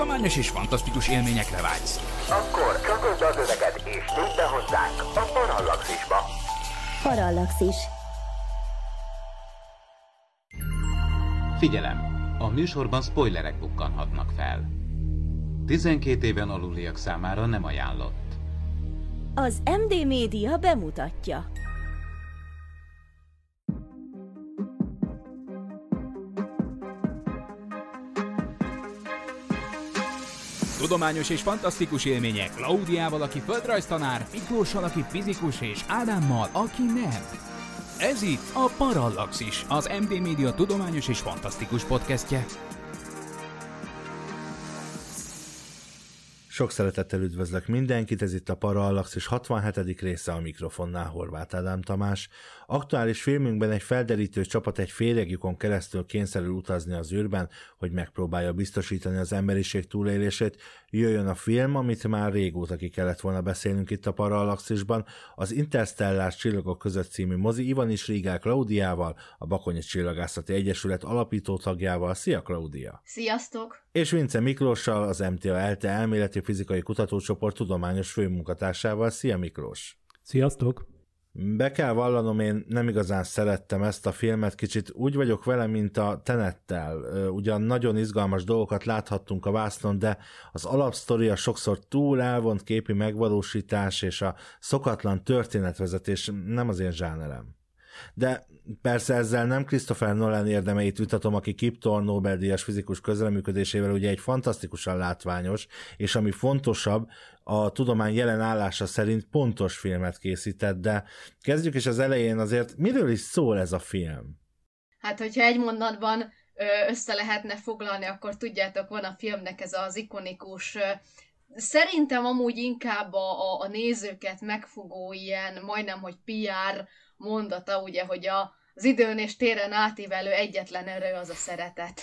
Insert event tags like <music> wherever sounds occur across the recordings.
tudományos és fantasztikus élményekre vágysz. Akkor csatolj az öveket és tűnj be hozzánk a Parallaxisba. Parallaxis. Figyelem! A műsorban spoilerek bukkanhatnak fel. 12 éven aluliak számára nem ajánlott. Az MD Média bemutatja. Tudományos és fantasztikus élmények Klaudiával, aki földrajztanár, Miklóssal, aki fizikus, és Ádámmal, aki nem. Ez itt a Parallaxis, az MD Média tudományos és fantasztikus podcastje. Sok szeretettel üdvözlök mindenkit, ez itt a Parallax és 67. része a mikrofonnál Horváth Ádám Tamás. Aktuális filmünkben egy felderítő csapat egy féregjukon keresztül kényszerül utazni az űrben, hogy megpróbálja biztosítani az emberiség túlélését. Jöjjön a film, amit már régóta ki kellett volna beszélnünk itt a Parallaxisban, az Interstellás Csillagok között című mozi Ivanis Rigál Klaudiával, a Bakonyi Csillagászati Egyesület alapító tagjával. Szia Klaudia! Sziasztok! És Vince Miklóssal, az MTA ELTE elméleti fizikai kutatócsoport tudományos főmunkatársával. Szia Miklós! Sziasztok! Be kell vallanom, én nem igazán szerettem ezt a filmet, kicsit úgy vagyok vele, mint a Tenettel. Ugyan nagyon izgalmas dolgokat láthattunk a vásznon, de az alapsztoria sokszor túl elvont képi megvalósítás és a szokatlan történetvezetés nem az én zsánerem. De persze ezzel nem Christopher Nolan érdemeit vitatom, aki Kiptor Nobel-díjas fizikus közreműködésével ugye egy fantasztikusan látványos, és ami fontosabb, a tudomány jelen állása szerint pontos filmet készített, de kezdjük is az elején azért, miről is szól ez a film? Hát, hogyha egy mondatban össze lehetne foglalni, akkor tudjátok, van a filmnek ez az ikonikus Szerintem amúgy inkább a, a, a nézőket megfogó ilyen, majdnem, hogy PR mondata, ugye, hogy a, az időn és téren átívelő egyetlen erő az a szeretet.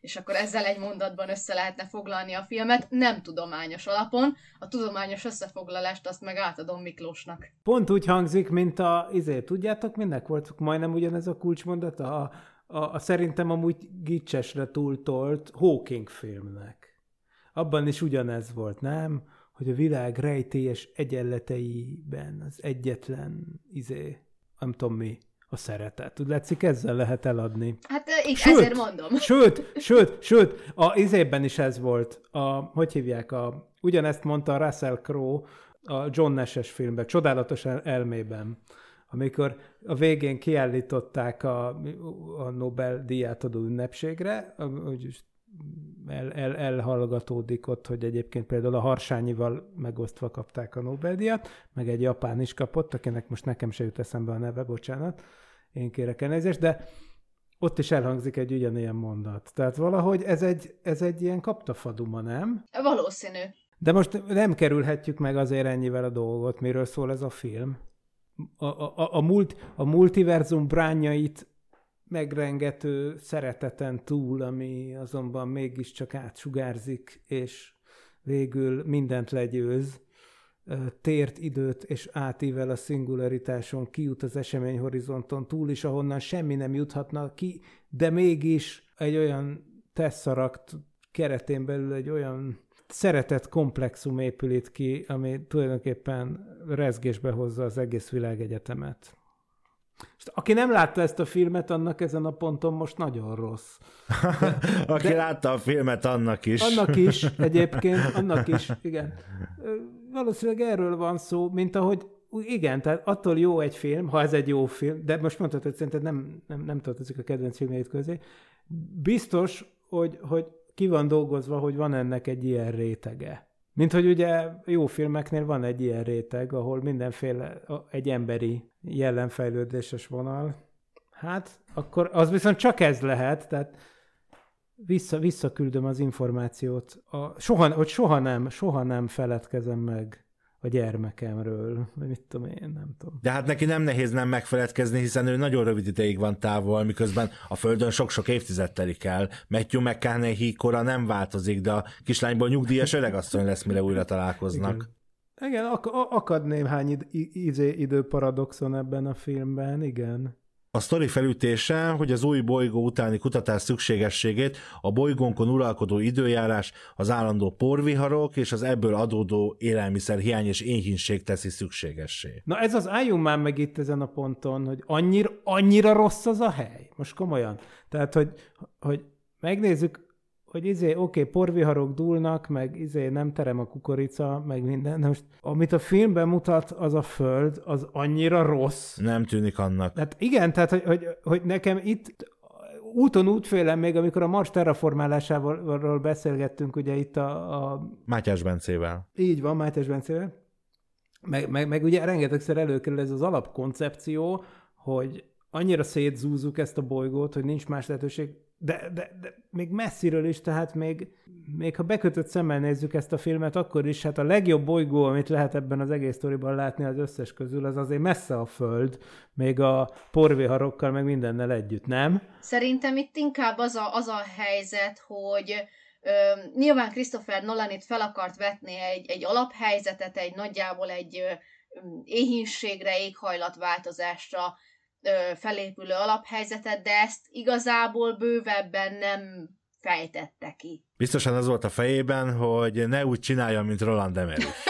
És akkor ezzel egy mondatban össze lehetne foglalni a filmet, nem tudományos alapon. A tudományos összefoglalást azt meg átadom Miklósnak. Pont úgy hangzik, mint a, izé, tudjátok, mindnek volt majdnem ugyanez a kulcsmondata? A, a, a szerintem amúgy gicsesre túltolt Hawking filmnek. Abban is ugyanez volt, nem? Hogy a világ rejtélyes egyenleteiben az egyetlen izé, nem tudom mi, a szeretet. Tud látszik, ezzel lehet eladni. Hát így sőt, ezért mondom. Sőt, sőt, sőt, a izében is ez volt. A, hogy hívják, a, ugyanezt mondta Russell Crowe a John Nash-es filmben, Csodálatos elmében, amikor a végén kiállították a, a Nobel-díját adó ünnepségre, hogy el, el, elhallgatódik ott, hogy egyébként például a Harsányival megosztva kapták a Nobel-díjat, meg egy japán is kapott, akinek most nekem se jut eszembe a neve, bocsánat, én kérek elnézést, de ott is elhangzik egy ugyanilyen mondat. Tehát valahogy ez egy, ez egy ilyen kaptafaduma, nem? Valószínű. De most nem kerülhetjük meg azért ennyivel a dolgot, miről szól ez a film. A, a, a, mult, a multiverzum brányait megrengető szereteten túl, ami azonban mégiscsak átsugárzik, és végül mindent legyőz, tért, időt és átível a szingularitáson, kijut az eseményhorizonton túl is, ahonnan semmi nem juthatna ki, de mégis egy olyan tesszarakt keretén belül egy olyan szeretett komplexum épül itt ki, ami tulajdonképpen rezgésbe hozza az egész világegyetemet. És aki nem látta ezt a filmet, annak ezen a ponton most nagyon rossz. <laughs> De, aki de, látta a filmet, annak is. Annak is, <laughs> egyébként, annak is, igen. Valószínűleg erről van szó, mint ahogy igen, tehát attól jó egy film, ha ez egy jó film, de most mondhatod, hogy szerinted nem, nem, nem tartozik a kedvenc filmjeit közé. Biztos, hogy, hogy ki van dolgozva, hogy van ennek egy ilyen rétege. Mint hogy ugye jó filmeknél van egy ilyen réteg, ahol mindenféle egy emberi jellemfejlődéses vonal. Hát, akkor az viszont csak ez lehet, tehát vissza, visszaküldöm az információt, a, soha, hogy soha nem, soha nem feledkezem meg a gyermekemről, vagy mit tudom én, nem tudom. De hát neki nem nehéz nem megfeledkezni, hiszen ő nagyon rövid ideig van távol, miközben a Földön sok-sok évtized telik el. Matthew McConaughey kora nem változik, de a kislányból nyugdíjas öregasszony lesz, mire újra találkoznak. Igen, igen ak- akad néhány id- izé időparadoxon ebben a filmben, igen. A sztori felütése, hogy az új bolygó utáni kutatás szükségességét a bolygónkon uralkodó időjárás, az állandó porviharok és az ebből adódó élelmiszer hiány és éhínség teszi szükségessé. Na ez az álljunk már meg itt ezen a ponton, hogy annyira, annyira rossz az a hely. Most komolyan. Tehát, hogy, hogy megnézzük, hogy izé, oké, okay, porviharok dúlnak, meg izé nem terem a kukorica, meg minden. De most, amit a filmben mutat, az a föld, az annyira rossz. Nem tűnik annak. Hát igen, tehát, hogy, hogy, hogy nekem itt úton útfélem még, amikor a Mars terraformálásával beszélgettünk, ugye itt a... a... Mátyás Bencével. Így van, Mátyás Bencével. Meg, meg, meg ugye rengetegszer előkerül ez az alapkoncepció, hogy annyira szétzúzzuk ezt a bolygót, hogy nincs más lehetőség, de, de, de még messziről is, tehát még, még ha bekötött szemmel nézzük ezt a filmet, akkor is hát a legjobb bolygó, amit lehet ebben az egész sztoriban látni az összes közül, az azért messze a Föld, még a porvéharokkal, meg mindennel együtt, nem? Szerintem itt inkább az a, az a helyzet, hogy ö, nyilván Christopher Nolan itt fel akart vetni egy, egy alaphelyzetet, egy nagyjából egy ö, éhínségre, éghajlatváltozásra, felépülő alaphelyzetet, de ezt igazából bővebben nem fejtette ki. Biztosan az volt a fejében, hogy ne úgy csinálja, mint Roland Emmerich. <laughs>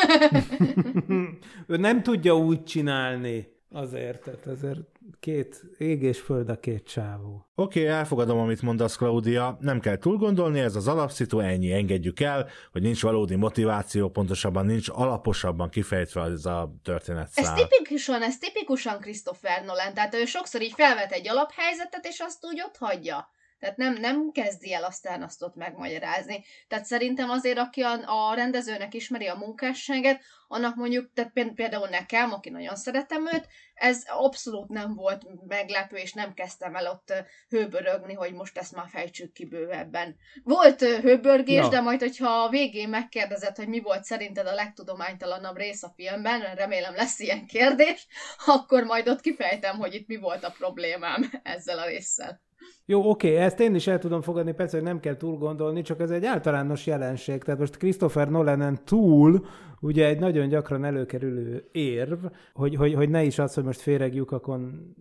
<laughs> ő nem tudja úgy csinálni. Azért, tehát azért két ég és föld a két csávó. Oké, okay, elfogadom, amit mondasz, Claudia. Nem kell túl gondolni, ez az alapszitu, ennyi, engedjük el, hogy nincs valódi motiváció, pontosabban nincs alaposabban kifejtve ez a történet Ez tipikusan, ez tipikusan Christopher Nolan, tehát ő sokszor így felvet egy alaphelyzetet, és azt úgy ott hagyja. Tehát nem, nem kezdi el aztán azt ott megmagyarázni. Tehát szerintem azért, aki a, a rendezőnek ismeri a munkásságet, annak mondjuk, tehát például nekem, aki nagyon szeretem őt, ez abszolút nem volt meglepő, és nem kezdtem el ott hőbörögni, hogy most ezt már fejtsük ki bővebben. Volt hőbörgés, ja. de majd, hogyha a végén megkérdezed, hogy mi volt szerinted a legtudománytalanabb rész a filmben, remélem lesz ilyen kérdés, <laughs> akkor majd ott kifejtem, hogy itt mi volt a problémám ezzel a résszel. Jó, oké, ezt én is el tudom fogadni, persze, hogy nem kell túl gondolni, csak ez egy általános jelenség. Tehát most Christopher Nolanen túl, ugye egy nagyon gyakran előkerülő érv, hogy, hogy, hogy ne is az, hogy most féreg lyukakon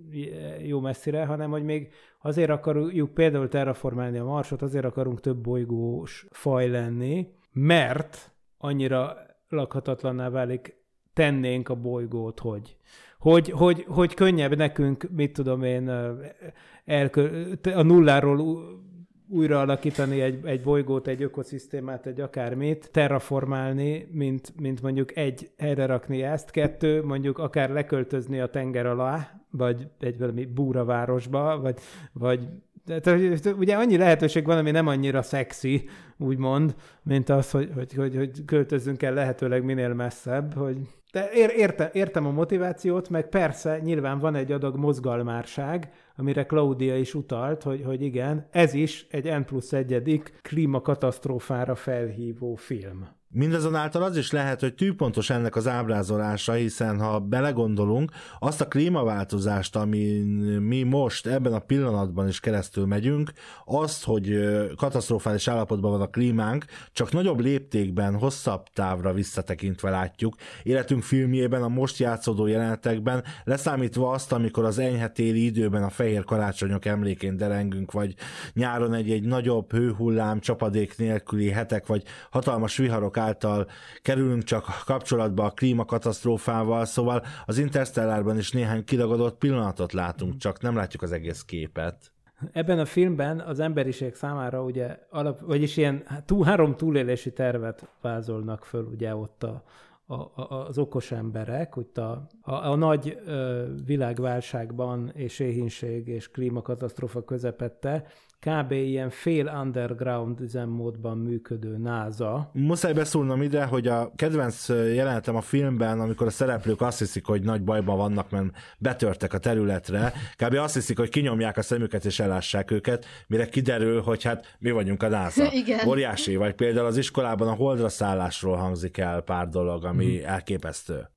jó messzire, hanem hogy még azért akarjuk például terraformálni a Marsot, azért akarunk több bolygós faj lenni, mert annyira lakhatatlanná válik tennénk a bolygót, hogy hogy, hogy, hogy könnyebb nekünk, mit tudom én, elkö, a nulláról újra alakítani egy, egy bolygót, egy ökoszisztémát, egy akármit, terraformálni, mint, mint mondjuk egy helyre rakni ezt, kettő, mondjuk akár leköltözni a tenger alá, vagy egy valami búravárosba, vagy, vagy tehát, ugye annyi lehetőség van, ami nem annyira szexi, úgymond, mint az, hogy, hogy, hogy, hogy költözzünk el lehetőleg minél messzebb, hogy de ér, érte, értem a motivációt, meg persze nyilván van egy adag mozgalmárság, amire Claudia is utalt, hogy, hogy igen, ez is egy N plusz egyedik klímakatasztrófára felhívó film. Mindazonáltal az is lehet, hogy tűpontos ennek az ábrázolása, hiszen ha belegondolunk, azt a klímaváltozást, ami mi most ebben a pillanatban is keresztül megyünk, azt, hogy katasztrofális állapotban van a klímánk, csak nagyobb léptékben, hosszabb távra visszatekintve látjuk. Életünk filmjében, a most játszódó jelenetekben, leszámítva azt, amikor az enyhe téli időben a fehér karácsonyok emlékén derengünk, vagy nyáron egy-egy nagyobb hőhullám, csapadék nélküli hetek, vagy hatalmas viharok által kerülünk csak kapcsolatba a klímakatasztrófával, szóval az Interstellárban is néhány kiragadott pillanatot látunk, csak nem látjuk az egész képet. Ebben a filmben az emberiség számára ugye, alap, vagyis ilyen túl, három túlélési tervet vázolnak föl ugye ott a, a, a, az okos emberek, hogy a, a, a nagy ö, világválságban és éhínség és klímakatasztrófa közepette kb. ilyen fél underground üzemmódban működő NASA. Muszáj beszólnom ide, hogy a kedvenc jelenetem a filmben, amikor a szereplők azt hiszik, hogy nagy bajban vannak, mert betörtek a területre, kb. azt hiszik, hogy kinyomják a szemüket és elássák őket, mire kiderül, hogy hát mi vagyunk a NASA. <laughs> Igen. Óriási, vagy például az iskolában a holdra szállásról hangzik el pár dolog, ami hmm. elképesztő.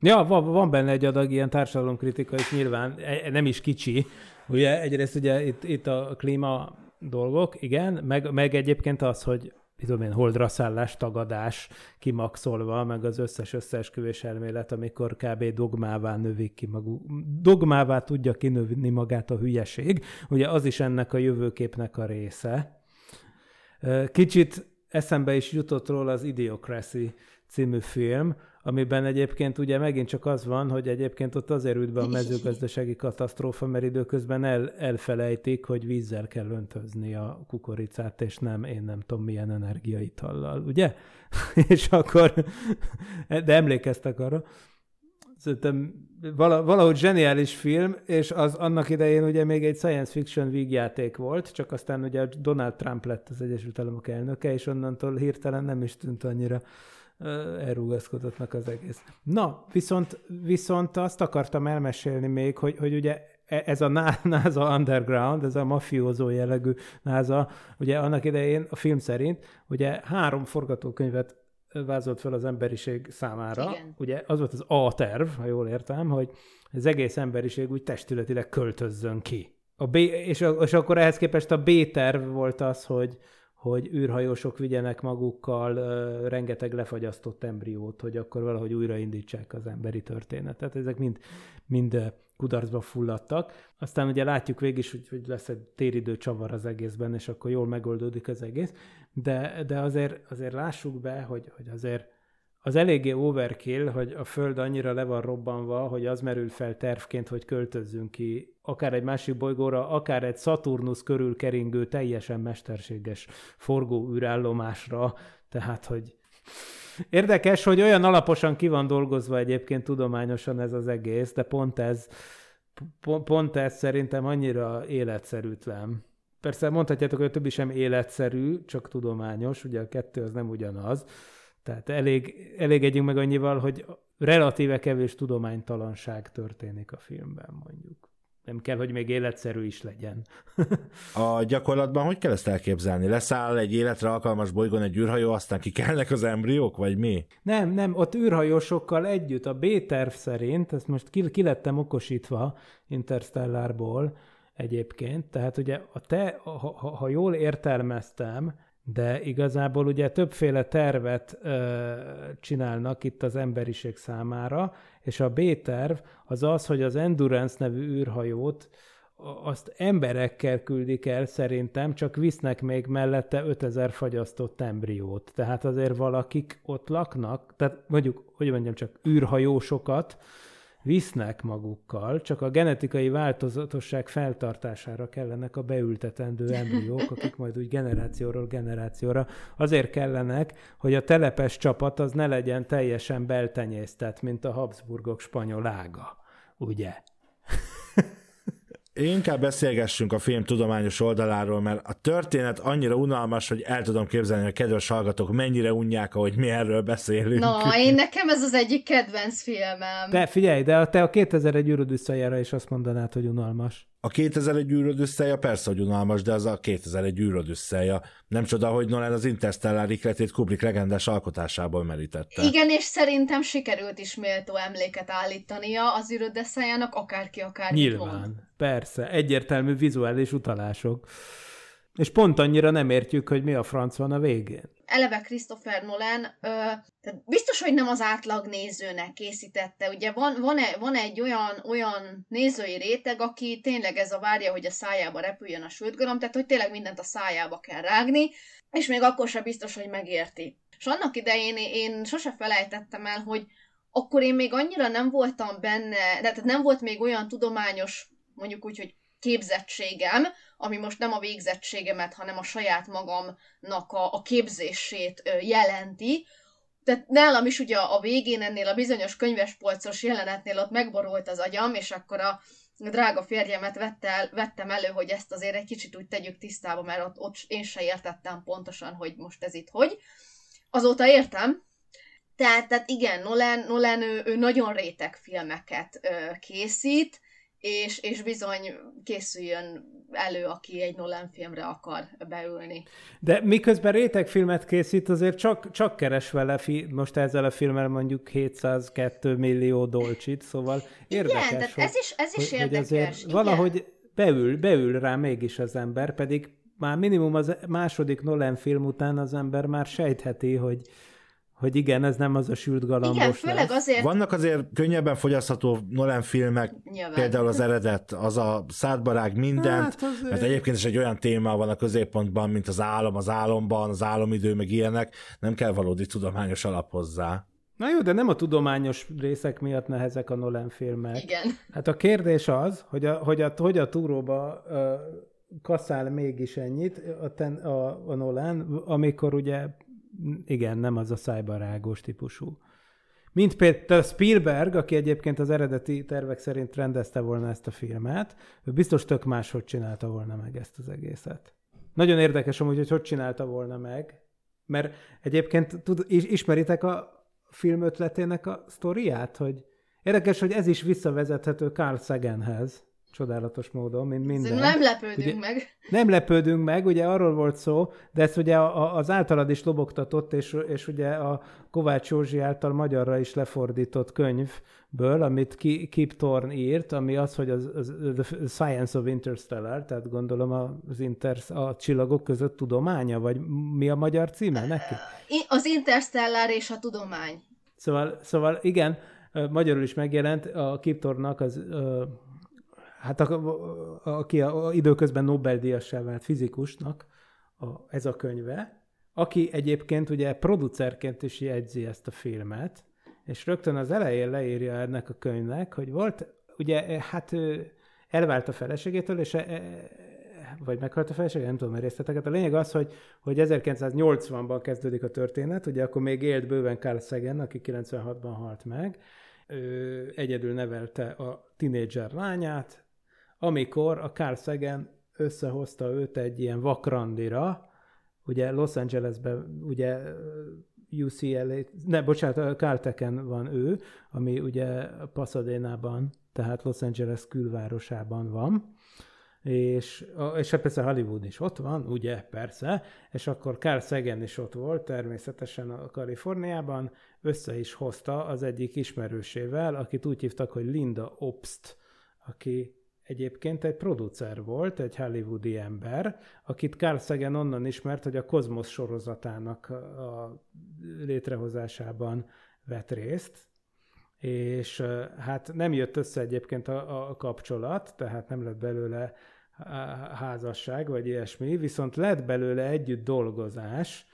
Ja, van, van benne egy adag ilyen társadalomkritika, és nyilván e, nem is kicsi, Ugye egyrészt ugye itt, itt a klíma dolgok, igen, meg, meg egyébként az, hogy tudom én, holdra szállás, tagadás kimaxolva, meg az összes összeesküvés elmélet, amikor kb. dogmává növik ki maguk, dogmává tudja kinövni magát a hülyeség. Ugye az is ennek a jövőképnek a része. Kicsit eszembe is jutott róla az Idiocracy című film, amiben egyébként ugye megint csak az van, hogy egyébként ott azért ült be a mezőgazdasági katasztrófa, mert időközben el, elfelejtik, hogy vízzel kell öntözni a kukoricát, és nem, én nem tudom milyen energiaitallal, ugye? <laughs> és akkor, de emlékeztek arra, szerintem valahogy zseniális film, és az annak idején ugye még egy science fiction vígjáték volt, csak aztán ugye Donald Trump lett az Egyesült Államok elnöke, és onnantól hirtelen nem is tűnt annyira elrugaszkodottnak az egész. Na, viszont, viszont azt akartam elmesélni még, hogy, hogy ugye e, ez a NASA Underground, ez a mafiózó jellegű NASA, ugye annak idején a film szerint ugye három forgatókönyvet vázolt fel az emberiség számára. Igen. Ugye az volt az A terv, ha jól értem, hogy az egész emberiség úgy testületileg költözzön ki. A B, és, és akkor ehhez képest a B terv volt az, hogy, hogy űrhajósok vigyenek magukkal rengeteg lefagyasztott embriót, hogy akkor valahogy újraindítsák az emberi történetet. Ezek mind, mind kudarcba fulladtak. Aztán ugye látjuk végig is, hogy, hogy lesz egy téridő csavar az egészben, és akkor jól megoldódik az egész. De, de azért, azért lássuk be, hogy, hogy azért az eléggé overkill, hogy a Föld annyira le van robbanva, hogy az merül fel tervként, hogy költözzünk ki akár egy másik bolygóra, akár egy Saturnus körül keringő teljesen mesterséges forgó űrállomásra, tehát, hogy érdekes, hogy olyan alaposan ki van dolgozva egyébként tudományosan ez az egész, de pont ez, pont ez szerintem annyira életszerűtlen. Persze mondhatjátok, hogy a többi sem életszerű, csak tudományos, ugye a kettő az nem ugyanaz, tehát elég, elégedjünk meg annyival, hogy relatíve kevés tudománytalanság történik a filmben, mondjuk. Nem kell, hogy még életszerű is legyen. <laughs> a gyakorlatban hogy kell ezt elképzelni? Leszáll egy életre alkalmas bolygón egy űrhajó, aztán kikelnek az embriók, vagy mi? Nem, nem, ott űrhajósokkal együtt, a B-terv szerint, ezt most ki, ki lettem okosítva Interstellárból egyébként, tehát ugye a te, ha, ha, ha jól értelmeztem, de igazából ugye többféle tervet ö, csinálnak itt az emberiség számára, és a B-terv az az, hogy az Endurance nevű űrhajót azt emberekkel küldik el szerintem, csak visznek még mellette 5000 fagyasztott embriót. Tehát azért valakik ott laknak, tehát mondjuk, hogy mondjam, csak űrhajósokat, visznek magukkal, csak a genetikai változatosság feltartására kellenek a beültetendő embriók, akik majd úgy generációról generációra azért kellenek, hogy a telepes csapat az ne legyen teljesen beltenyésztett, mint a Habsburgok spanyol ága, ugye? Inkább beszélgessünk a film tudományos oldaláról, mert a történet annyira unalmas, hogy el tudom képzelni, hogy a kedves hallgatók mennyire unják, ahogy mi erről beszélünk. Na, én nekem ez az egyik kedvenc filmem. De figyelj, de te a 2001 űröd is azt mondanád, hogy unalmas. A 2001 űröd összeja persze, hogy unalmas, de az a 2001 űröd összeja. Nem csoda, hogy Nolan az Interstellar ikletét Kubrick legendás alkotásából merítette. Igen, és szerintem sikerült is méltó emléket állítania az űröd összejának, akárki akár Nyilván, mond. persze. Egyértelmű vizuális utalások. És pont annyira nem értjük, hogy mi a franc van a végén eleve Christopher Nolan, ö, tehát biztos, hogy nem az átlag nézőnek készítette. Ugye van, van, e, van egy olyan, olyan nézői réteg, aki tényleg ez a várja, hogy a szájába repüljön a sültgaram, tehát hogy tényleg mindent a szájába kell rágni, és még akkor sem biztos, hogy megérti. És annak idején én sose felejtettem el, hogy akkor én még annyira nem voltam benne, tehát nem volt még olyan tudományos, mondjuk úgy, hogy képzettségem, ami most nem a végzettségemet, hanem a saját magamnak a, a képzését jelenti. Tehát nálam is ugye a végén ennél a bizonyos könyvespolcos jelenetnél ott megborult az agyam, és akkor a drága férjemet vette el, vettem elő, hogy ezt azért egy kicsit úgy tegyük tisztába, mert ott, ott én se értettem pontosan, hogy most ez itt hogy. Azóta értem, tehát, tehát igen, Nolan, Nolan ő, ő nagyon réteg filmeket ö, készít, és, és bizony készüljön elő, aki egy Nolan filmre akar beülni. De miközben rétegfilmet készít, azért csak, csak keres vele, fi, most ezzel a filmmel mondjuk 702 millió dolcsit, szóval érdekes. Igen, hogy, ez is, ez is hogy, érdekes. Hogy azért valahogy beül, beül rá mégis az ember, pedig már minimum az második Nolan film után az ember már sejtheti, hogy, hogy igen, ez nem az a sült galambos Igen, főleg lesz. azért... Vannak azért könnyebben fogyasztható Nolan filmek, Nyilván. például az eredet, az a szádbarág mindent, Hát azért- mert egyébként is egy olyan téma van a középpontban, mint az álom az álomban, az álomidő, meg ilyenek, nem kell valódi tudományos alap hozzá. Na jó, de nem a tudományos részek miatt nehezek a Nolan filmek. Igen. Hát a kérdés az, hogy a, hogy a, hogy a túróba uh, kaszál mégis ennyit a, ten, a, a Nolan, amikor ugye, igen, nem az a szájbarágos típusú. Mint például Spielberg, aki egyébként az eredeti tervek szerint rendezte volna ezt a filmet, ő biztos tök máshogy csinálta volna meg ezt az egészet. Nagyon érdekes amúgy, hogy hogy csinálta volna meg, mert egyébként tud, is, ismeritek a film ötletének a sztoriát, hogy érdekes, hogy ez is visszavezethető Carl Saganhez, csodálatos módon, mint minden. Nem lepődünk Ugye- meg. Nem lepődünk meg, ugye arról volt szó, de ezt ugye az általad is lobogtatott, és, és ugye a Kovács Józsi által magyarra is lefordított könyvből, amit Ki- Kip Thorne írt, ami az, hogy az, az, The Science of Interstellar, tehát gondolom az inter, a csillagok között tudománya, vagy mi a magyar címe neki? Az Interstellar és a tudomány. Szóval, szóval igen, magyarul is megjelent a Kiptornak az, ö, hát a, a, aki a, a időközben Nobel-díjassá vált fizikusnak a, ez a könyve, aki egyébként ugye producerként is jegyzi ezt a filmet, és rögtön az elején leírja ennek a könyvnek, hogy volt, ugye, eh, hát elvált a feleségétől, és eh, vagy meghalt a felesége, nem tudom a részleteket. A lényeg az, hogy, hogy 1980-ban kezdődik a történet, ugye akkor még élt bőven Carl Sagan, aki 96-ban halt meg, ő egyedül nevelte a tinédzser lányát, amikor a Carl Sagan összehozta őt egy ilyen vakrandira, ugye Los Angelesben, ugye UCLA, ne, bocsánat, Caltech-en van ő, ami ugye Pasadena-ban, tehát Los Angeles külvárosában van, és, és hát persze Hollywood is ott van, ugye, persze, és akkor Carl Sagan is ott volt, természetesen a Kaliforniában, össze is hozta az egyik ismerősével, akit úgy hívtak, hogy Linda Obst, aki egyébként egy producer volt, egy hollywoodi ember, akit Carl Sagan onnan ismert, hogy a Kozmosz sorozatának a létrehozásában vett részt, és hát nem jött össze egyébként a, a kapcsolat, tehát nem lett belőle há- házasság, vagy ilyesmi, viszont lett belőle együtt dolgozás,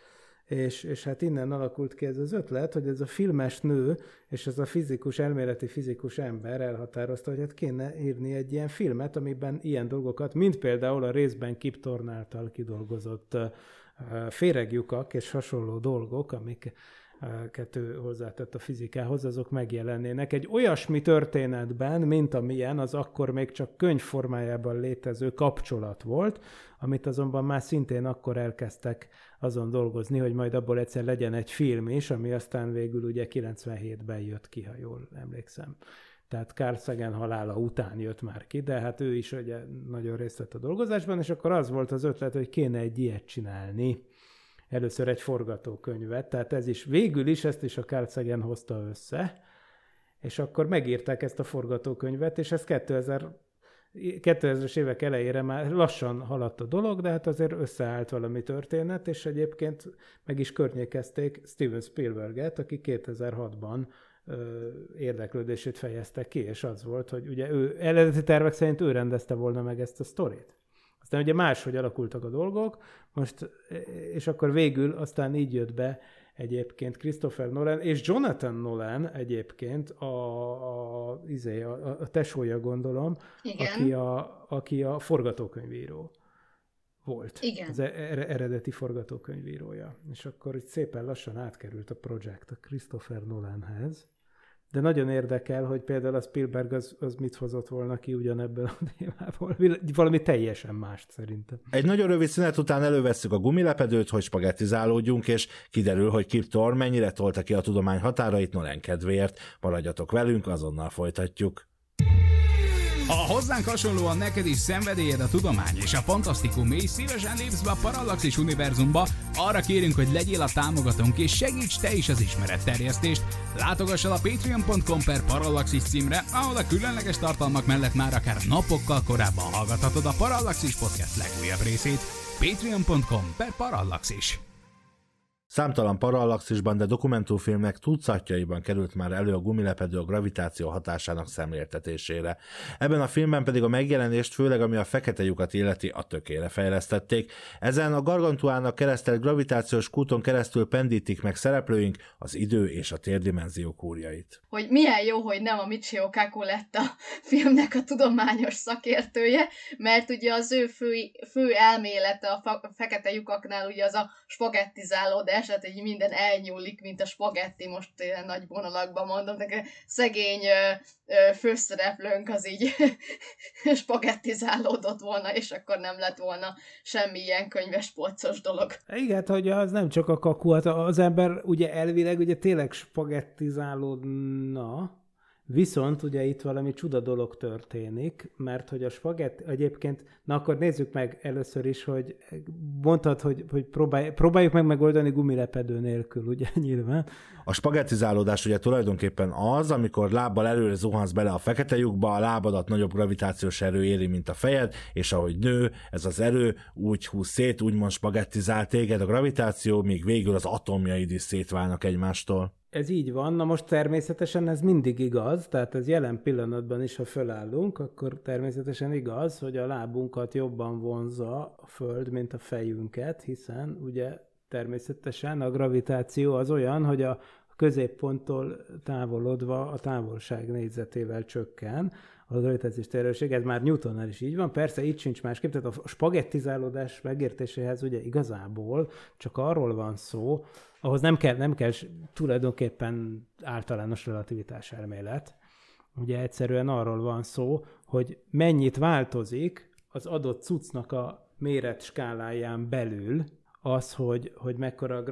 és, és hát innen alakult ki ez az ötlet, hogy ez a filmes nő és ez a fizikus, elméleti fizikus ember elhatározta, hogy hát kéne írni egy ilyen filmet, amiben ilyen dolgokat, mint például a részben Kip Thorne által kidolgozott féregjukak és hasonló dolgok, amik kettő hozzátett a fizikához, azok megjelennének egy olyasmi történetben, mint amilyen az akkor még csak könyv formájában létező kapcsolat volt, amit azonban már szintén akkor elkezdtek azon dolgozni, hogy majd abból egyszer legyen egy film is, ami aztán végül ugye 97-ben jött ki, ha jól emlékszem. Tehát Carl Sagan halála után jött már ki, de hát ő is ugye nagyon részt vett a dolgozásban, és akkor az volt az ötlet, hogy kéne egy ilyet csinálni először egy forgatókönyvet, tehát ez is végül is ezt is a Carl Sagan hozta össze, és akkor megírták ezt a forgatókönyvet, és ez 2000 2000-es évek elejére már lassan haladt a dolog, de hát azért összeállt valami történet, és egyébként meg is környékezték Steven Spielberget, aki 2006-ban ö, érdeklődését fejezte ki, és az volt, hogy ugye ő eredeti tervek szerint ő rendezte volna meg ezt a sztorit. Aztán ugye máshogy alakultak a dolgok, most, és akkor végül aztán így jött be egyébként Christopher Nolan, és Jonathan Nolan egyébként a, a, izé, a, a tesója gondolom, Igen. aki a, aki a forgatókönyvíró volt. Igen. Az e- eredeti forgatókönyvírója. És akkor itt szépen lassan átkerült a projekt a Christopher Nolanhez. De nagyon érdekel, hogy például a Spielberg az, az mit hozott volna ki ugyanebből a <laughs> témából. Valami teljesen mást szerintem. Egy nagyon rövid szünet után elővesszük a gumilepedőt, hogy spagettizálódjunk, és kiderül, hogy Kip Thorne mennyire tolta ki a tudomány határait Nolan kedvéért. Maradjatok velünk, azonnal folytatjuk. Ha hozzánk hasonlóan neked is szenvedélyed a tudomány és a fantasztikum, és szívesen lépsz be a Parallaxis univerzumba, arra kérünk, hogy legyél a támogatónk és segíts te is az ismeretterjesztést. Látogass el a patreon.com per Parallaxis címre, ahol a különleges tartalmak mellett már akár napokkal korábban hallgathatod a Parallaxis podcast legújabb részét. Patreon.com per Parallaxis. Számtalan parallaxisban, de dokumentumfilmnek tucatjaiban került már elő a gumilepedő a gravitáció hatásának szemléltetésére. Ebben a filmben pedig a megjelenést, főleg ami a fekete lyukat illeti, a tökére fejlesztették. Ezen a gargantuának keresztelt gravitációs kúton keresztül pendítik meg szereplőink az idő és a térdimenzió kúrjait. Hogy milyen jó, hogy nem a Michio Kaku lett a <laughs> filmnek a tudományos szakértője, mert ugye az ő fő, fő elmélete a, fa- fekete lyukaknál ugye az a spagettizálódás, hát így minden elnyúlik, mint a spagetti, most ilyen nagy vonalakban mondom, de szegény főszereplőnk az így <laughs> spagettizálódott volna, és akkor nem lett volna semmi ilyen könyves polcos dolog. Igen, hogy az nem csak a kaku, hát az ember ugye elvileg ugye tényleg spagettizálódna, Viszont ugye itt valami csuda dolog történik, mert hogy a spagetti, egyébként, na akkor nézzük meg először is, hogy mondtad, hogy, hogy próbálj, próbáljuk meg megoldani gumilepedő nélkül, ugye <laughs> nyilván. A spagettizálódás ugye tulajdonképpen az, amikor lábbal előre zuhansz bele a fekete lyukba, a lábadat nagyobb gravitációs erő éri, mint a fejed, és ahogy nő, ez az erő úgy húz szét, úgymond spagettizál téged a gravitáció, míg végül az atomjaid is szétválnak egymástól. Ez így van, na most természetesen ez mindig igaz, tehát ez jelen pillanatban is, ha fölállunk, akkor természetesen igaz, hogy a lábunkat jobban vonza a Föld, mint a fejünket, hiszen ugye természetesen a gravitáció az olyan, hogy a középponttól távolodva a távolság négyzetével csökken, a gravitációs terőség, ez már Newtonnál is így van, persze itt sincs másképp, tehát a spagettizálódás megértéséhez ugye igazából csak arról van szó, ahhoz nem kell, nem kell tulajdonképpen általános relativitás elmélet. Ugye egyszerűen arról van szó, hogy mennyit változik az adott cuccnak a méret skáláján belül az, hogy, hogy mekkora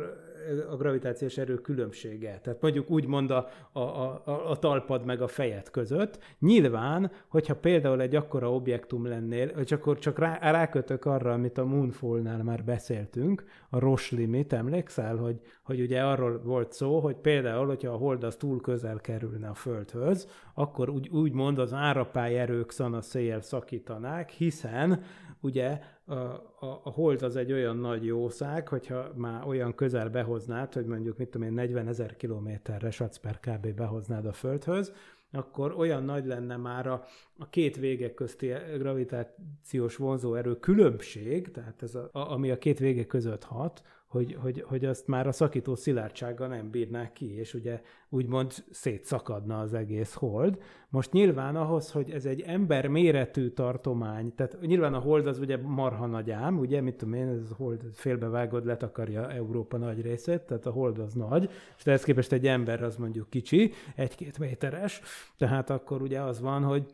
a gravitációs erő különbsége. Tehát mondjuk úgy mond a, a, a, a talpad meg a fejed között. Nyilván, hogyha például egy akkora objektum lennél, hogy akkor csak rá, rákötök arra, amit a Moonfall-nál már beszéltünk, a Ross limit, emlékszel, hogy, hogy ugye arról volt szó, hogy például, hogyha a hold az túl közel kerülne a Földhöz, akkor úgy, úgy mond az árapály erők szana széjjel szakítanák, hiszen ugye a, a, a hold az egy olyan nagy jószág, hogyha már olyan közel behoznád, hogy mondjuk mit tudom én, 40 ezer kilométerre satsz per kb. behoznád a Földhöz, akkor olyan nagy lenne már a, a két vége közti gravitációs vonzóerő különbség, tehát ez a, ami a két vége között hat, hogy, hogy, hogy azt már a szakító szilárdsággal nem bírnák ki, és ugye úgymond szétszakadna az egész hold. Most nyilván ahhoz, hogy ez egy ember méretű tartomány, tehát nyilván a hold az ugye marha nagy ám, ugye, mit tudom én, ez a hold félbevágod, letakarja Európa nagy részét, tehát a hold az nagy, és ehhez képest egy ember az mondjuk kicsi, egy-két méteres, tehát akkor ugye az van, hogy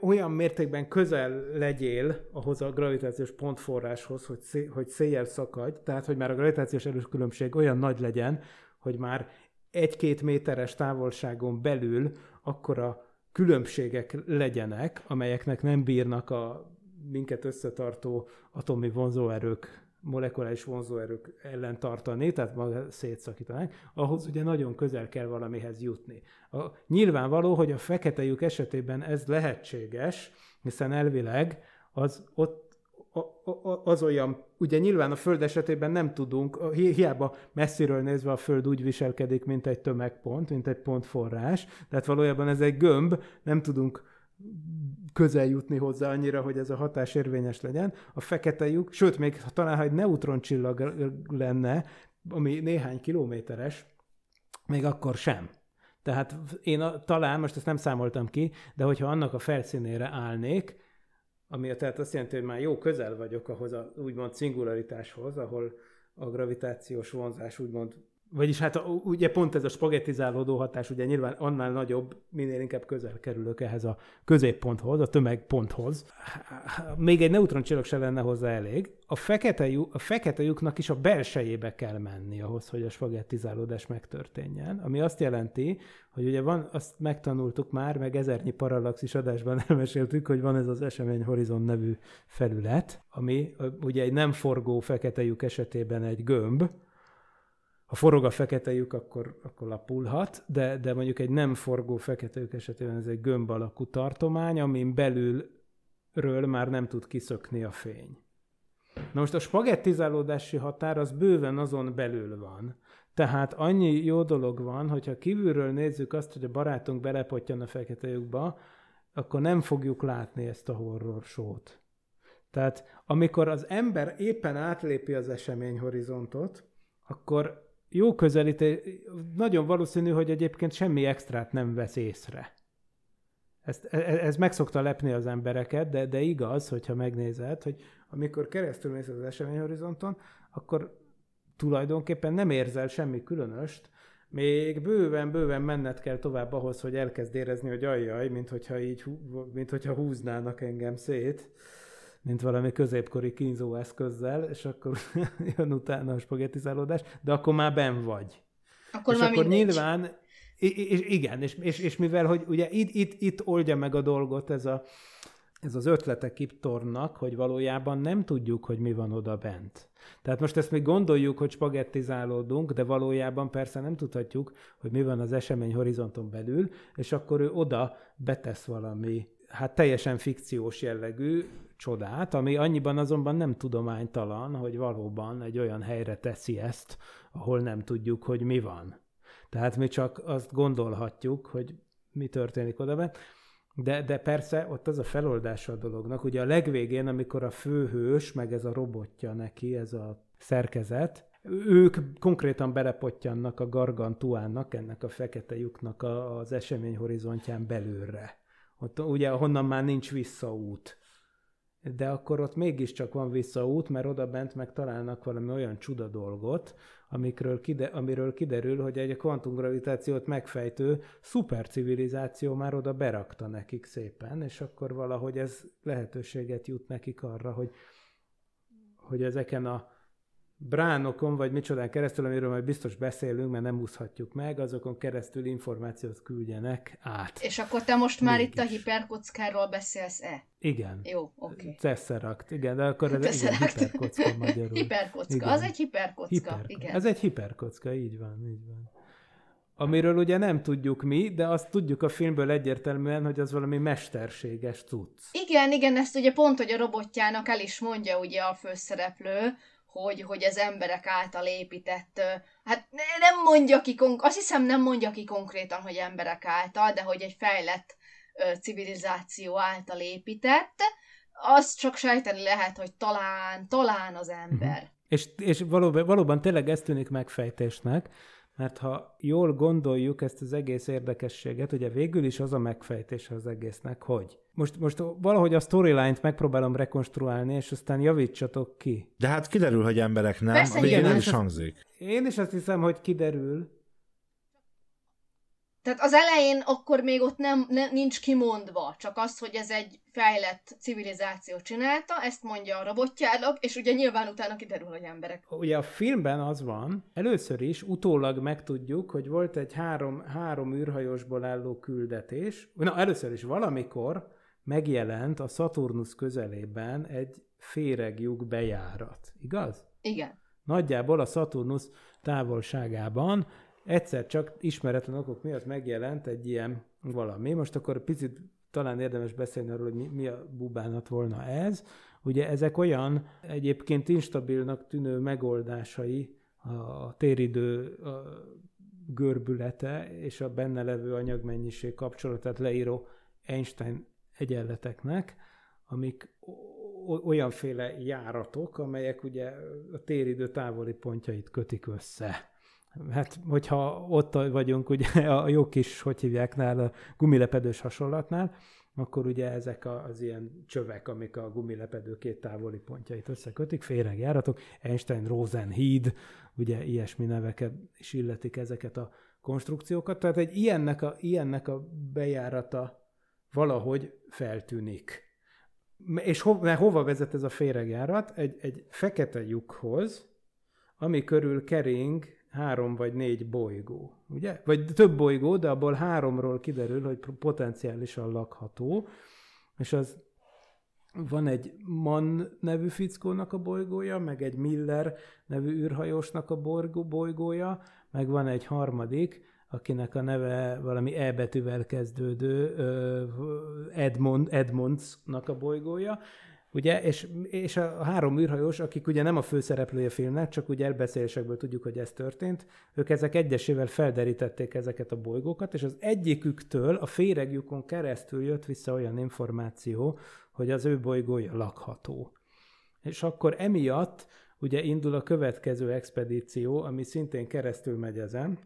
olyan, mértékben közel legyél ahhoz a gravitációs pontforráshoz, hogy, szé, hogy széjjel szakadj, tehát hogy már a gravitációs erős különbség olyan nagy legyen, hogy már egy-két méteres távolságon belül akkora különbségek legyenek, amelyeknek nem bírnak a minket összetartó atomi vonzóerők molekuláris vonzóerők ellen tartani, tehát maga szétszakítanák, ahhoz ugye nagyon közel kell valamihez jutni. A, nyilvánvaló, hogy a fekete lyuk esetében ez lehetséges, hiszen elvileg az ott az olyan, ugye nyilván a Föld esetében nem tudunk, hiába messziről nézve a Föld úgy viselkedik, mint egy tömegpont, mint egy pontforrás, tehát valójában ez egy gömb, nem tudunk közel jutni hozzá annyira, hogy ez a hatás érvényes legyen. A fekete lyuk, sőt, még talán, ha egy neutroncsillag lenne, ami néhány kilométeres, még akkor sem. Tehát én a, talán, most ezt nem számoltam ki, de hogyha annak a felszínére állnék, ami tehát azt jelenti, hogy már jó közel vagyok ahhoz a úgymond szingularitáshoz, ahol a gravitációs vonzás úgymond vagyis hát ugye pont ez a spagettizálódó hatás, ugye nyilván annál nagyobb, minél inkább közel kerülök ehhez a középponthoz, a tömegponthoz. Még egy neutroncsillag se lenne hozzá elég. A fekete, lyuk, a fekete lyuknak is a belsejébe kell menni ahhoz, hogy a spagettizálódás megtörténjen, ami azt jelenti, hogy ugye van, azt megtanultuk már, meg ezernyi parallaxis adásban <laughs> elmeséltük, hogy van ez az esemény horizon nevű felület, ami ugye egy nem forgó fekete lyuk esetében egy gömb, ha forog a fekete lyuk, akkor, akkor lapulhat, de, de mondjuk egy nem forgó fekete lyuk esetében ez egy gömb alakú tartomány, amin belülről már nem tud kiszökni a fény. Na most a spagettizálódási határ az bőven azon belül van. Tehát annyi jó dolog van, hogyha kívülről nézzük azt, hogy a barátunk belepottyan a fekete lyukba, akkor nem fogjuk látni ezt a horror sót. Tehát amikor az ember éppen átlépi az eseményhorizontot, akkor jó közelítés, nagyon valószínű, hogy egyébként semmi extrát nem vesz észre. Ezt, ez, ez meg szokta lepni az embereket, de, de igaz, hogyha megnézed, hogy amikor keresztül mész az eseményhorizonton, akkor tulajdonképpen nem érzel semmi különöst, még bőven-bőven menned kell tovább ahhoz, hogy elkezd érezni, hogy ajjaj, mint hogyha így, mint hogyha húznának engem szét, mint valami középkori kínzó eszközzel, és akkor <laughs> jön utána a spagettizálódás, de akkor már ben vagy. Akkor és már akkor mindegy. nyilván, i- igen, és, és, és mivel, hogy ugye itt, itt, itt oldja meg a dolgot ez, a, ez az ötletek Kiptornak, hogy valójában nem tudjuk, hogy mi van oda bent. Tehát most ezt még gondoljuk, hogy spagettizálódunk, de valójában persze nem tudhatjuk, hogy mi van az esemény horizonton belül, és akkor ő oda betesz valami, hát teljesen fikciós jellegű csodát, ami annyiban azonban nem tudománytalan, hogy valóban egy olyan helyre teszi ezt, ahol nem tudjuk, hogy mi van. Tehát mi csak azt gondolhatjuk, hogy mi történik oda. De, de persze ott az a feloldása a dolognak. Ugye a legvégén, amikor a főhős, meg ez a robotja neki, ez a szerkezet, ők konkrétan belepottyannak a gargantuának, ennek a fekete lyuknak a- az esemény horizontján belőle. Ott ugye honnan már nincs visszaút. De akkor ott mégiscsak van visszaút, mert oda bent meg találnak valami olyan csuda dolgot, amikről kide, amiről kiderül, hogy egy kvantumgravitációt megfejtő szupercivilizáció már oda berakta nekik szépen, és akkor valahogy ez lehetőséget jut nekik arra, hogy, hogy ezeken a bránokon, vagy micsodán keresztül, amiről majd biztos beszélünk, mert nem úszhatjuk meg, azokon keresztül információt küldjenek át. És akkor te most már itt a Mégis. hiperkockáról beszélsz-e? Igen. Jó, oké. Tesseract, igen, de akkor ez Tesseract. hiperkocka magyarul. Hiperkocka, Igen. az egy hiperkocka, Hiper, igen. Ez egy hiperkocka, így van, így van. Amiről ugye nem tudjuk mi, de azt tudjuk a filmből egyértelműen, hogy az valami mesterséges cucc. Igen, igen, ezt ugye pont, hogy a robotjának el is mondja ugye a főszereplő, hogy, hogy ez emberek által épített, hát ne- nem mondja ki, azt hiszem nem mondja ki konkrétan, hogy emberek által, de hogy egy fejlett civilizáció által épített, azt csak sejteni lehet, hogy talán, talán az ember. És, és valóban, valóban tényleg ez tűnik megfejtésnek, mert ha jól gondoljuk ezt az egész érdekességet, ugye végül is az a megfejtés az egésznek, hogy most, most valahogy a storyline-t megpróbálom rekonstruálni, és aztán javítsatok ki. De hát kiderül, hogy emberek nem, Persze, a végén igen, is hangzik. Én is azt hiszem, hogy kiderül. Tehát az elején akkor még ott nem, ne, nincs kimondva, csak az, hogy ez egy fejlett civilizáció csinálta, ezt mondja a robotjának, és ugye nyilván utána kiderül, hogy emberek. Ugye a filmben az van, először is utólag megtudjuk, hogy volt egy három, három űrhajósból álló küldetés. Na, először is valamikor megjelent a Saturnus közelében egy féreglyuk bejárat. Igaz? Igen. Nagyjából a Saturnus távolságában egyszer csak ismeretlen okok miatt megjelent egy ilyen valami. Most akkor picit talán érdemes beszélni arról, hogy mi, mi a bubánat volna ez. Ugye ezek olyan egyébként instabilnak tűnő megoldásai a téridő a görbülete és a benne levő anyagmennyiség kapcsolatát leíró Einstein egyenleteknek, amik olyanféle járatok, amelyek ugye a téridő távoli pontjait kötik össze. Hát, hogyha ott vagyunk ugye a jó kis, hogy hívják nál, a gumilepedős hasonlatnál, akkor ugye ezek az ilyen csövek, amik a gumilepedő két távoli pontjait összekötik, féregjáratok, Einstein-Rosen híd, ugye ilyesmi neveket is illetik ezeket a konstrukciókat. Tehát egy ilyennek a, ilyennek a bejárata valahogy feltűnik. És ho, mert hova vezet ez a féregjárat? Egy, egy fekete lyukhoz, ami körül kering három vagy négy bolygó, ugye? Vagy több bolygó, de abból háromról kiderül, hogy potenciálisan lakható, és az van egy Mann nevű fickónak a bolygója, meg egy Miller nevű űrhajósnak a bolygó, bolygója, meg van egy harmadik, akinek a neve valami E betűvel kezdődő Edmond, Edmondsnak a bolygója, Ugye, és, és a három űrhajós, akik ugye nem a főszereplője filmnek, csak ugye elbeszélésekből tudjuk, hogy ez történt, ők ezek egyesével felderítették ezeket a bolygókat, és az egyiküktől a féregjukon keresztül jött vissza olyan információ, hogy az ő bolygója lakható. És akkor emiatt ugye indul a következő expedíció, ami szintén keresztül megy ezen,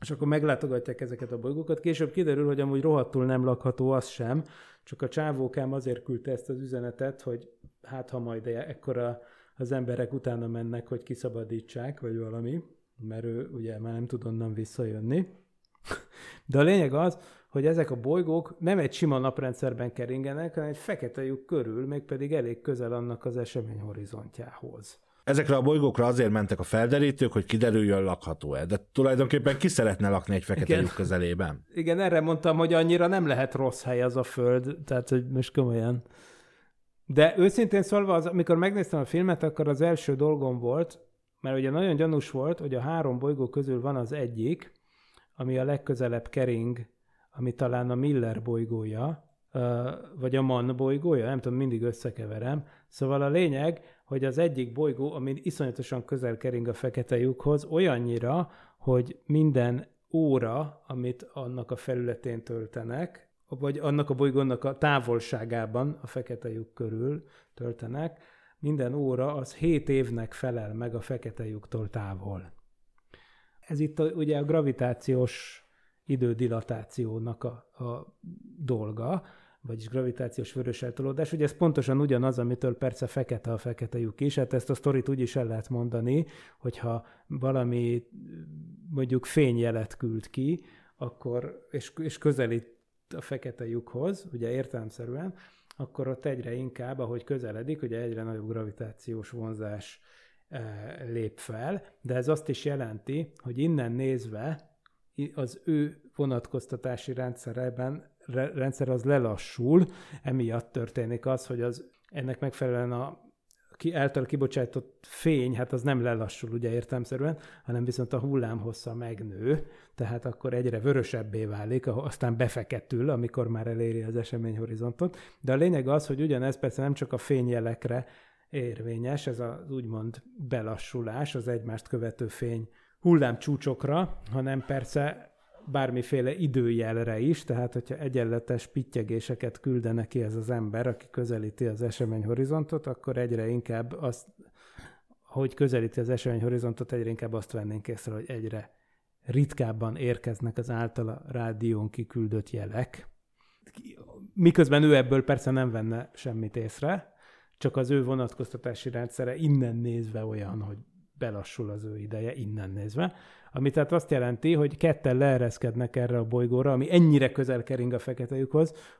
és akkor meglátogatják ezeket a bolygókat. Később kiderül, hogy amúgy rohadtul nem lakható az sem, csak a csávókám azért küldte ezt az üzenetet, hogy hát ha majd ekkora az emberek utána mennek, hogy kiszabadítsák, vagy valami, mert ő ugye már nem tud onnan visszajönni. <laughs> De a lényeg az, hogy ezek a bolygók nem egy sima naprendszerben keringenek, hanem egy fekete lyuk körül, mégpedig elég közel annak az esemény horizontjához. Ezekre a bolygókra azért mentek a felderítők, hogy kiderüljön lakható-e, de tulajdonképpen ki szeretne lakni egy fekete Igen. lyuk közelében? Igen, erre mondtam, hogy annyira nem lehet rossz hely az a föld, tehát hogy most komolyan. De őszintén szólva, az, amikor megnéztem a filmet, akkor az első dolgom volt, mert ugye nagyon gyanús volt, hogy a három bolygó közül van az egyik, ami a legközelebb kering, ami talán a Miller bolygója, vagy a Mann bolygója, nem tudom, mindig összekeverem. Szóval a lényeg, hogy az egyik bolygó, ami iszonyatosan közel kering a fekete lyukhoz, olyannyira, hogy minden óra, amit annak a felületén töltenek, vagy annak a bolygónak a távolságában a fekete lyuk körül töltenek, minden óra az 7 évnek felel meg a fekete lyuktól távol. Ez itt a, ugye a gravitációs idődilatációnak a, a dolga, vagyis gravitációs vörös eltolódás. Ugye ez pontosan ugyanaz, amitől persze fekete a fekete lyuk is, hát ezt a sztorit úgy is el lehet mondani, hogyha valami mondjuk fényjelet küld ki, akkor, és, és közelít a fekete lyukhoz, ugye értelemszerűen, akkor ott egyre inkább, ahogy közeledik, ugye egyre nagyobb gravitációs vonzás e, lép fel, de ez azt is jelenti, hogy innen nézve az ő vonatkoztatási rendszereben rendszer az lelassul, emiatt történik az, hogy az ennek megfelelően a ki, által kibocsátott fény, hát az nem lelassul ugye értelmszerűen, hanem viszont a hullámhossza megnő, tehát akkor egyre vörösebbé válik, aztán befeketül, amikor már eléri az eseményhorizontot. De a lényeg az, hogy ugyanez persze nem csak a fényjelekre érvényes, ez az úgymond belassulás, az egymást követő fény hullámcsúcsokra, hanem persze bármiféle időjelre is, tehát hogyha egyenletes pittyegéseket küldene ki ez az ember, aki közelíti az eseményhorizontot, akkor egyre inkább azt, hogy közelíti az eseményhorizontot, egyre inkább azt vennénk észre, hogy egyre ritkábban érkeznek az általa rádión kiküldött jelek. Miközben ő ebből persze nem venne semmit észre, csak az ő vonatkoztatási rendszere innen nézve olyan, hogy belassul az ő ideje, innen nézve. Ami tehát azt jelenti, hogy ketten leereszkednek erre a bolygóra, ami ennyire közel kering a fekete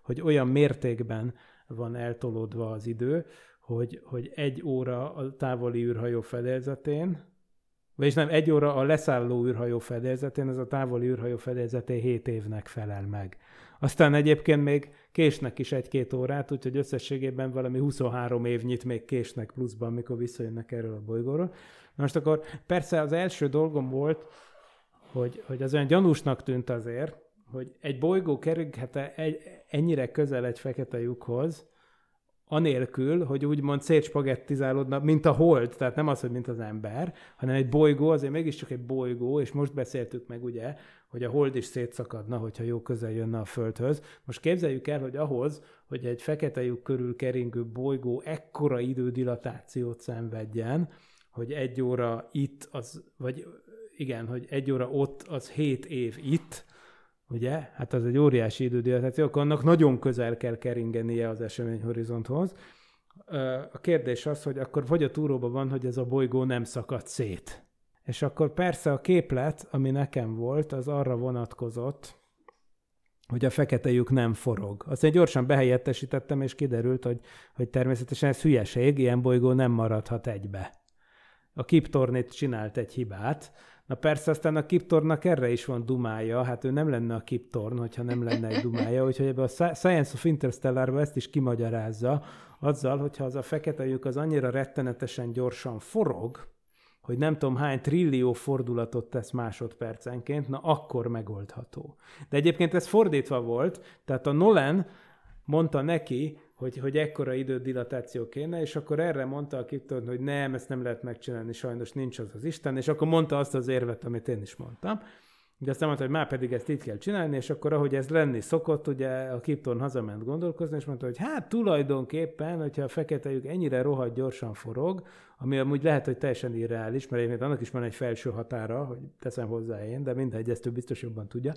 hogy olyan mértékben van eltolódva az idő, hogy, hogy egy óra a távoli űrhajó fedélzetén, vagyis nem, egy óra a leszálló űrhajó fedélzetén, ez a távoli űrhajó fedélzetén 7 évnek felel meg. Aztán egyébként még késnek is egy-két órát, úgyhogy összességében valami 23 évnyit még késnek pluszban, mikor visszajönnek erről a bolygóról. Most akkor persze az első dolgom volt, hogy, hogy az olyan gyanúsnak tűnt azért, hogy egy bolygó kerülhet egy, ennyire közel egy fekete lyukhoz, anélkül, hogy úgymond szétspagettizálódna, mint a hold, tehát nem az, hogy mint az ember, hanem egy bolygó, azért mégiscsak egy bolygó, és most beszéltük meg ugye, hogy a hold is szétszakadna, hogyha jó közel jönne a Földhöz. Most képzeljük el, hogy ahhoz, hogy egy fekete lyuk körül keringő bolygó ekkora idődilatációt szenvedjen, hogy egy óra itt, az, vagy igen, hogy egy óra ott, az hét év itt, ugye? Hát az egy óriási idődilatáció, akkor annak nagyon közel kell keringenie az eseményhorizonthoz. A kérdés az, hogy akkor vagy a túróban van, hogy ez a bolygó nem szakad szét. És akkor persze a képlet, ami nekem volt, az arra vonatkozott, hogy a fekete lyuk nem forog. Azt gyorsan behelyettesítettem, és kiderült, hogy, hogy természetesen ez hülyeség, ilyen bolygó nem maradhat egybe a Kiptornét csinált egy hibát. Na persze aztán a Kiptornak erre is van dumája, hát ő nem lenne a Kiptorn, hogyha nem lenne egy dumája, úgyhogy ebbe a Science of interstellar ezt is kimagyarázza, azzal, hogyha az a fekete lyuk az annyira rettenetesen gyorsan forog, hogy nem tudom hány trillió fordulatot tesz másodpercenként, na akkor megoldható. De egyébként ez fordítva volt, tehát a Nolan mondta neki, hogy, hogy ekkora idődilatáció kéne, és akkor erre mondta a Kipton, hogy nem, ezt nem lehet megcsinálni, sajnos nincs az az Isten, és akkor mondta azt az érvet, amit én is mondtam. De aztán mondta, hogy már pedig ezt itt kell csinálni, és akkor ahogy ez lenni szokott, ugye a Kipton hazament gondolkozni, és mondta, hogy hát tulajdonképpen, hogyha a fekete lyuk ennyire rohadt gyorsan forog, ami amúgy lehet, hogy teljesen irreális, mert egyébként annak is van egy felső határa, hogy teszem hozzá én, de mindegy, ezt ő biztos jobban tudja,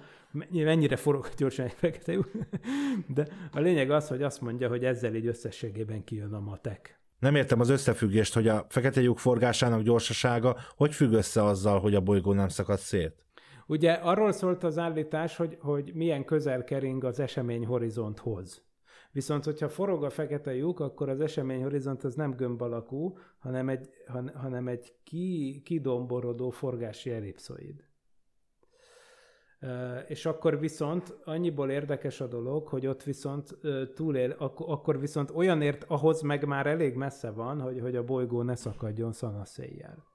mennyire forog gyorsan egy fekete lyuk. <laughs> De a lényeg az, hogy azt mondja, hogy ezzel így összességében kijön a matek. Nem értem az összefüggést, hogy a fekete lyuk forgásának gyorsasága hogy függ össze azzal, hogy a bolygó nem szakad szét? Ugye arról szólt az állítás, hogy, hogy milyen közel kering az esemény horizonthoz. Viszont, hogyha forog a fekete lyuk, akkor az esemény horizont az nem gömb alakú, hanem egy, han, hanem egy ki, kidomborodó forgási ellipszoid. És akkor viszont annyiból érdekes a dolog, hogy ott viszont túlél, akkor viszont olyan ért, ahhoz meg már elég messze van, hogy, hogy a bolygó ne szakadjon szanaszéjjel.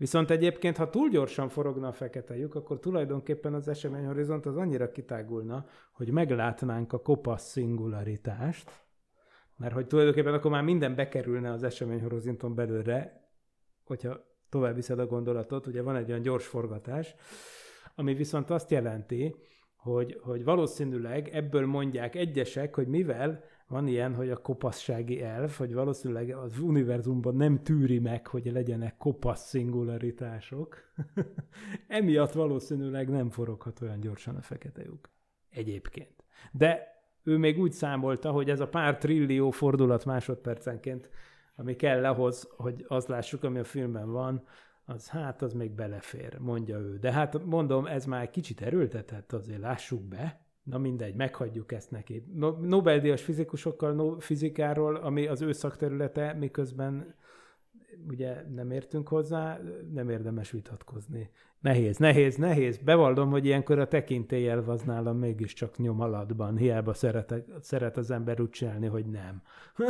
Viszont egyébként, ha túl gyorsan forogna a fekete lyuk, akkor tulajdonképpen az eseményhorizont az annyira kitágulna, hogy meglátnánk a kopasz szingularitást, mert hogy tulajdonképpen akkor már minden bekerülne az eseményhorizonton belőle, hogyha tovább viszed a gondolatot, ugye van egy olyan gyors forgatás, ami viszont azt jelenti, hogy, hogy valószínűleg ebből mondják egyesek, hogy mivel van ilyen, hogy a kopassági elf, hogy valószínűleg az univerzumban nem tűri meg, hogy legyenek kopasz szingularitások. <laughs> Emiatt valószínűleg nem foroghat olyan gyorsan a fekete lyuk. Egyébként. De ő még úgy számolta, hogy ez a pár trillió fordulat másodpercenként, ami kell ahhoz, hogy azt lássuk, ami a filmben van, az hát az még belefér, mondja ő. De hát mondom, ez már kicsit erőltetett, azért lássuk be. Na mindegy, meghagyjuk ezt neki. Nobel-díjas fizikusokkal, no, fizikáról, ami az ő szakterülete, miközben ugye nem értünk hozzá, nem érdemes vitatkozni. Nehéz, nehéz, nehéz. Bevallom, hogy ilyenkor a tekintélyel az nálam mégiscsak nyom alatban. Hiába szeret, szeret az ember úgy csinálni, hogy nem. <laughs>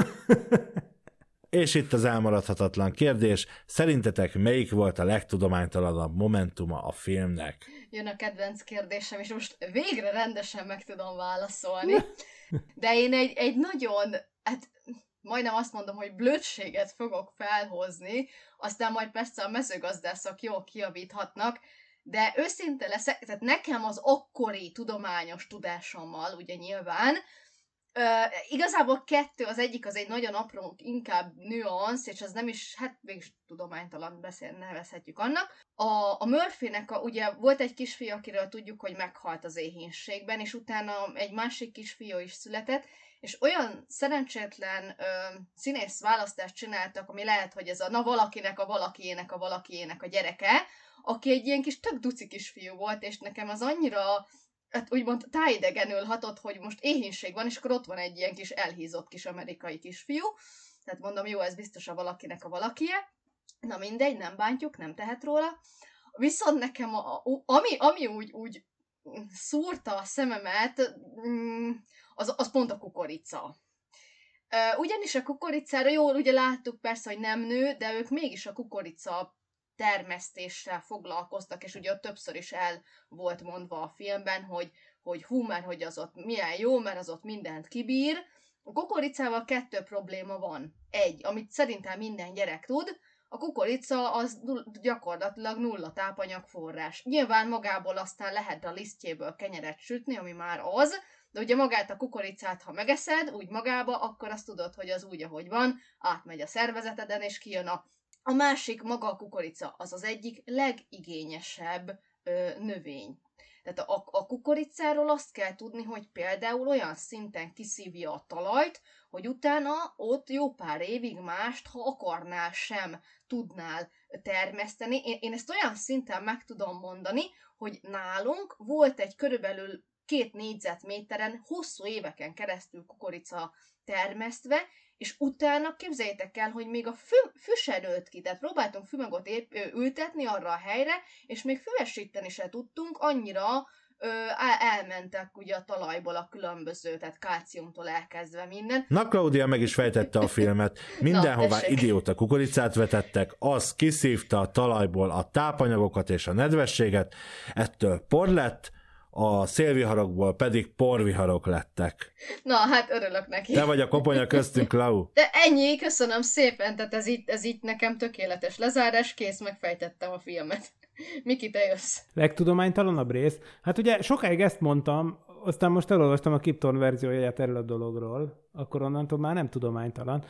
És itt az elmaradhatatlan kérdés, szerintetek melyik volt a legtudománytalanabb momentuma a filmnek? Jön a kedvenc kérdésem, és most végre rendesen meg tudom válaszolni. De én egy, egy nagyon, hát majdnem azt mondom, hogy blödséget fogok felhozni, aztán majd persze a mezőgazdászok jól kiavíthatnak, de őszinte leszek, tehát nekem az akkori tudományos tudásommal, ugye nyilván, Uh, igazából kettő, az egyik az egy nagyon apró, inkább nüansz, és az nem is, hát mégis tudománytalan beszél, nevezhetjük annak. A, a Murphynek, a, ugye volt egy kisfiú, akiről tudjuk, hogy meghalt az éhínségben, és utána egy másik kisfiú is született, és olyan szerencsétlen ö, színész választást csináltak, ami lehet, hogy ez a na valakinek a valakiének a valakiének a gyereke, aki egy ilyen kis tök duci kisfiú volt, és nekem az annyira hát úgymond tájidegenül hatott, hogy most éhínség van, és akkor ott van egy ilyen kis elhízott kis amerikai kisfiú. Tehát mondom, jó, ez biztos a valakinek a valakie. Na mindegy, nem bántjuk, nem tehet róla. Viszont nekem, a, ami, ami úgy, úgy szúrta a szememet, mm, az, az pont a kukorica. Ugyanis a kukoricára, jól ugye láttuk persze, hogy nem nő, de ők mégis a kukorica termesztéssel foglalkoztak, és ugye ott többször is el volt mondva a filmben, hogy, hogy hú, mert hogy az ott milyen jó, mert az ott mindent kibír. A kukoricával kettő probléma van. Egy, amit szerintem minden gyerek tud, a kukorica az gyakorlatilag nulla tápanyag forrás. Nyilván magából aztán lehet a lisztjéből kenyeret sütni, ami már az, de ugye magát a kukoricát, ha megeszed úgy magába, akkor azt tudod, hogy az úgy, ahogy van, átmegy a szervezeteden, és kijön a a másik maga a kukorica, az az egyik legigényesebb ö, növény. Tehát a, a kukoricáról azt kell tudni, hogy például olyan szinten kiszívja a talajt, hogy utána ott jó pár évig mást, ha akarnál sem tudnál termeszteni. Én, én ezt olyan szinten meg tudom mondani, hogy nálunk volt egy körülbelül két négyzetméteren hosszú éveken keresztül kukorica termesztve, és utána képzeljétek el, hogy még a se nőtt ki, tehát próbáltunk fümagot épp, ö, ültetni arra a helyre, és még füvesíteni se tudtunk, annyira ö, elmentek ugye a talajból a különböző, tehát kálciumtól elkezdve minden. Na, Claudia meg is fejtette a filmet. <laughs> Mindenhová Na, idióta kukoricát vetettek, az kiszívta a talajból a tápanyagokat és a nedvességet, ettől por lett, a szélviharokból pedig porviharok lettek. Na, hát örülök neki. Te vagy a koponya köztünk, Lau. <laughs> De ennyi, köszönöm szépen, tehát ez itt, ez itt nekem tökéletes lezárás, kész, megfejtettem a filmet. <laughs> Miki, te jössz. Legtudománytalanabb rész? Hát ugye sokáig ezt mondtam, aztán most elolvastam a Kipton verzióját erről a dologról, akkor onnantól már nem tudománytalan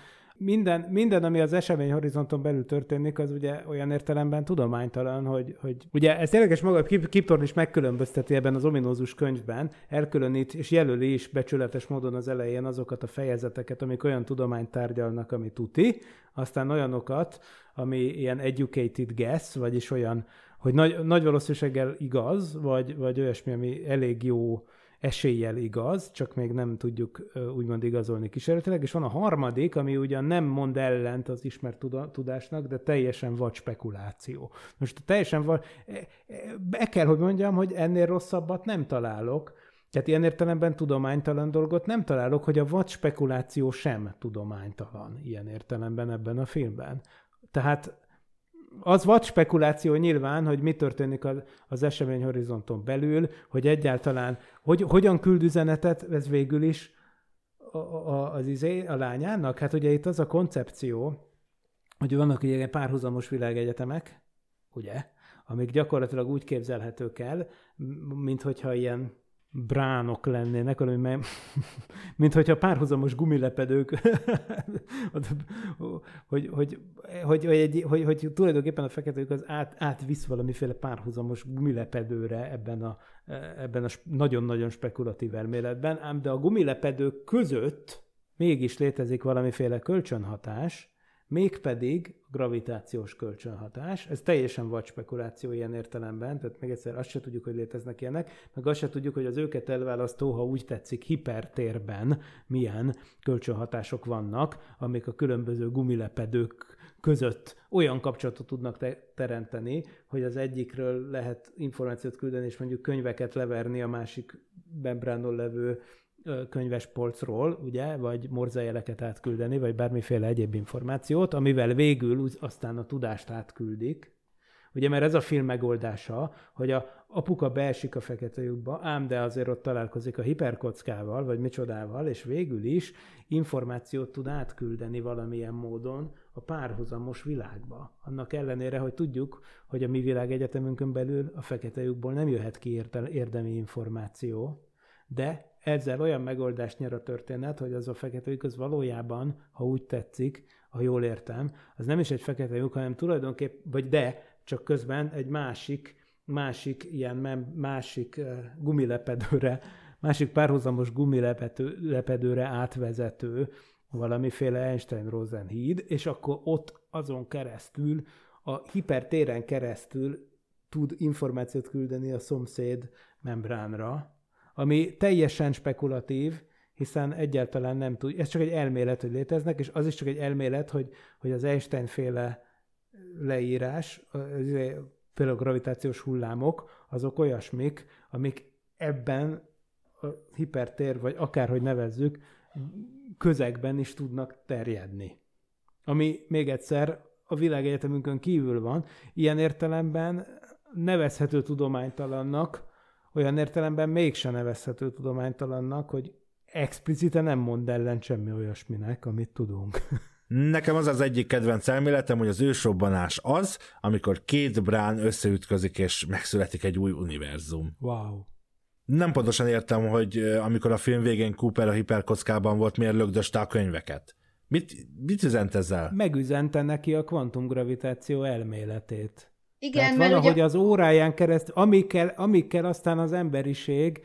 minden, minden, ami az esemény horizonton belül történik, az ugye olyan értelemben tudománytalan, hogy, hogy ugye ez tényleges maga Kip, Kiptorn is megkülönbözteti ebben az ominózus könyvben, elkülönít és jelöli is becsületes módon az elején azokat a fejezeteket, amik olyan tudományt tárgyalnak, ami tuti, aztán olyanokat, ami ilyen educated guess, vagyis olyan, hogy nagy, nagy valószínűséggel igaz, vagy, vagy olyasmi, ami elég jó eséllyel igaz, csak még nem tudjuk úgymond igazolni kísérletileg, és van a harmadik, ami ugyan nem mond ellent az ismert tudásnak, de teljesen vad spekuláció. Most teljesen vad, e, e, be kell, hogy mondjam, hogy ennél rosszabbat nem találok, tehát ilyen értelemben tudománytalan dolgot nem találok, hogy a vad spekuláció sem tudománytalan ilyen értelemben ebben a filmben. Tehát az vad spekuláció nyilván, hogy mi történik az, az eseményhorizonton belül, hogy egyáltalán hogy, hogyan küld üzenetet, ez végül is a, a, az izé, a lányának. Hát ugye itt az a koncepció, hogy vannak ugye párhuzamos világegyetemek, ugye, amik gyakorlatilag úgy képzelhetők el, mint hogyha ilyen bránok lennének, valami, <laughs> mint hogyha párhuzamos gumilepedők, <laughs> hogy, hogy, hogy, hogy, hogy, hogy tulajdonképpen a feketők az át, átvisz valamiféle párhuzamos gumilepedőre ebben a, ebben a nagyon-nagyon spekulatív elméletben, ám de a gumilepedők között mégis létezik valamiféle kölcsönhatás, mégpedig gravitációs kölcsönhatás. Ez teljesen vagy spekuláció ilyen értelemben, tehát még egyszer azt se tudjuk, hogy léteznek ilyenek, meg azt se tudjuk, hogy az őket elválasztó, ha úgy tetszik, hipertérben milyen kölcsönhatások vannak, amik a különböző gumilepedők között olyan kapcsolatot tudnak te- teremteni, hogy az egyikről lehet információt küldeni, és mondjuk könyveket leverni a másik membránon levő könyves polcról, ugye, vagy morzajeleket átküldeni, vagy bármiféle egyéb információt, amivel végül aztán a tudást átküldik. Ugye, mert ez a film megoldása, hogy a apuka beesik a fekete lyukba, ám de azért ott találkozik a hiperkockával, vagy micsodával, és végül is információt tud átküldeni valamilyen módon a párhuzamos világba. Annak ellenére, hogy tudjuk, hogy a mi világegyetemünkön belül a fekete lyukból nem jöhet ki érdemi információ, de ezzel olyan megoldást nyer a történet, hogy az a fekete lyuk az valójában, ha úgy tetszik, ha jól értem, az nem is egy fekete lyuk, hanem tulajdonképp, vagy de, csak közben egy másik, másik ilyen másik gumilepedőre, másik párhuzamos gumilepedőre átvezető valamiféle Einstein-Rosen híd, és akkor ott azon keresztül, a hipertéren keresztül tud információt küldeni a szomszéd membránra, ami teljesen spekulatív, hiszen egyáltalán nem tud, ez csak egy elmélet, hogy léteznek, és az is csak egy elmélet, hogy, hogy az Einstein-féle leírás, például a gravitációs hullámok, azok olyasmik, amik ebben a hipertér, vagy akárhogy nevezzük, közegben is tudnak terjedni. Ami még egyszer a világegyetemünkön kívül van, ilyen értelemben nevezhető tudománytalannak, olyan értelemben mégsem nevezhető tudománytalannak, hogy explicite nem mond ellen semmi olyasminek, amit tudunk. Nekem az az egyik kedvenc elméletem, hogy az ősrobbanás az, amikor két brán összeütközik, és megszületik egy új univerzum. Wow. Nem pontosan értem, hogy amikor a film végén Cooper a hiperkockában volt, miért lögdöste a könyveket. Mit, mit üzent ezzel? Megüzente neki a kvantumgravitáció elméletét. Igen, Tehát mert valahogy ugye... az óráján keresztül, amikkel, amikkel aztán az emberiség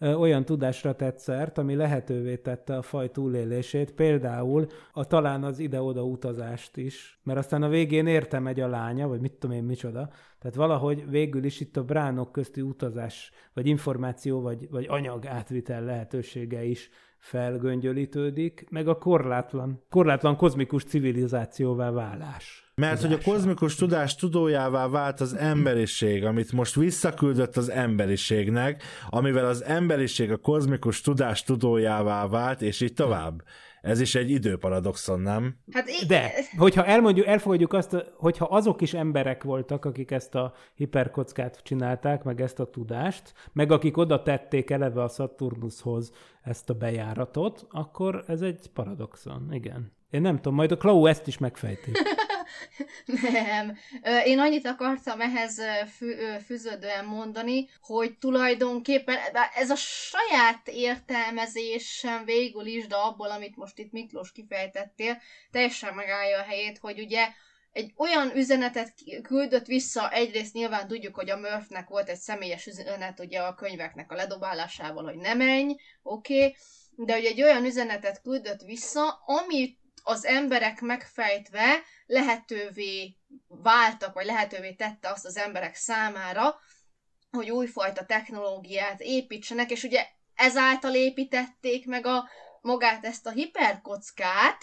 olyan tudásra tett szert, ami lehetővé tette a faj túlélését, például a talán az ide-oda utazást is, mert aztán a végén értem egy a lánya, vagy mit tudom én micsoda, tehát valahogy végül is itt a bránok közti utazás, vagy információ, vagy, vagy anyag átvitel lehetősége is felgöngyölítődik, meg a korlátlan, korlátlan kozmikus civilizációvá válás. Mert hogy a kozmikus tudás tudójává vált az emberiség, amit most visszaküldött az emberiségnek, amivel az emberiség a kozmikus tudás tudójává vált, és így tovább. Ez is egy időparadoxon, nem? Hát i- De, hogyha elmondjuk, elfogadjuk azt, hogyha azok is emberek voltak, akik ezt a hiperkockát csinálták, meg ezt a tudást, meg akik oda tették eleve a Saturnushoz ezt a bejáratot, akkor ez egy paradoxon, igen. Én nem tudom, majd a Klau ezt is megfejti. <laughs> Nem. Én annyit akartam ehhez fűződően mondani, hogy tulajdonképpen ez a saját értelmezésem végül is, de abból, amit most itt Miklós kifejtettél, teljesen megállja a helyét, hogy ugye egy olyan üzenetet küldött vissza, egyrészt nyilván tudjuk, hogy a Murphnek volt egy személyes üzenet ugye a könyveknek a ledobálásával, hogy ne menj, oké, okay, de hogy egy olyan üzenetet küldött vissza, amit az emberek megfejtve lehetővé váltak, vagy lehetővé tette azt az emberek számára, hogy újfajta technológiát építsenek, és ugye ezáltal építették meg a magát ezt a hiperkockát,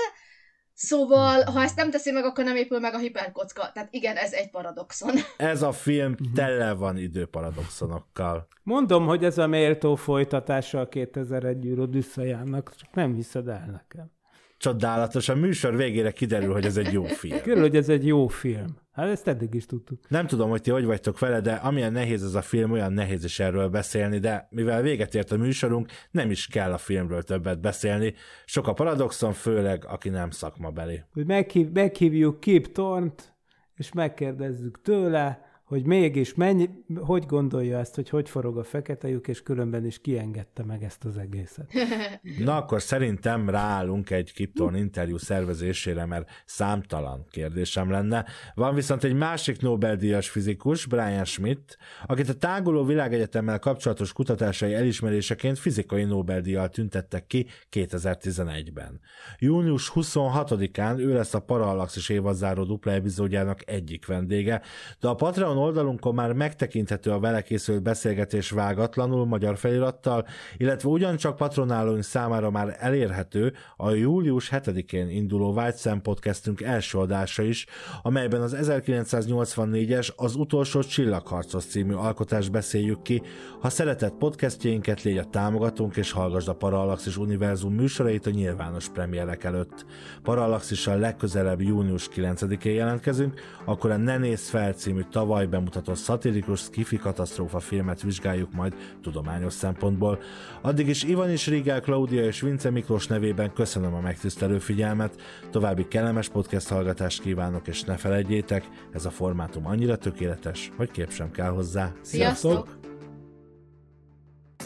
Szóval, ha ezt nem teszi meg, akkor nem épül meg a hiperkocka. Tehát igen, ez egy paradoxon. <laughs> Ez a film tele van időparadoxonokkal. Mondom, hogy ez a méltó folytatása a 2001 űr Odüsszejának, csak nem hiszed el nekem. Csodálatos, a műsor végére kiderül, hogy ez egy jó film. Körül, hogy ez egy jó film. Hát ezt eddig is tudtuk. Nem tudom, hogy ti hogy vagytok vele, de amilyen nehéz ez a film, olyan nehéz is erről beszélni, de mivel véget ért a műsorunk, nem is kell a filmről többet beszélni. Sok a paradoxon, főleg aki nem szakmabeli. Hogy meghív, meghívjuk Kip Tornt, és megkérdezzük tőle, hogy mégis mennyi, hogy gondolja ezt, hogy hogy forog a fekete lyuk, és különben is kiengedte meg ezt az egészet. <laughs> Na akkor szerintem ráállunk egy Kipton interjú szervezésére, mert számtalan kérdésem lenne. Van viszont egy másik Nobel-díjas fizikus, Brian Schmidt, akit a táguló világegyetemmel kapcsolatos kutatásai elismeréseként fizikai Nobel-díjjal tüntettek ki 2011-ben. Június 26-án ő lesz a Parallaxis évadzáró dupla epizódjának egyik vendége, de a Patreon oldalunkon már megtekinthető a vele készült beszélgetés vágatlanul magyar felirattal, illetve ugyancsak patronálóink számára már elérhető a július 7-én induló Vágyszem podcastünk első adása is, amelyben az 1984-es Az utolsó csillagharcos című alkotást beszéljük ki. Ha szeretett podcastjeinket, légy a támogatónk és hallgasd a Parallaxis Univerzum műsorait a nyilvános premierek előtt. Parallaxissal legközelebb június 9-én jelentkezünk, akkor a Ne nézz fel című tavaly bemutatott szatirikus skifi katasztrófa filmet vizsgáljuk majd tudományos szempontból. Addig is Ivan is Rigel, Klaudia és Vince Miklós nevében köszönöm a megtisztelő figyelmet, további kellemes podcast hallgatást kívánok, és ne felejtjétek, ez a formátum annyira tökéletes, hogy kép sem kell hozzá. Sziasztok!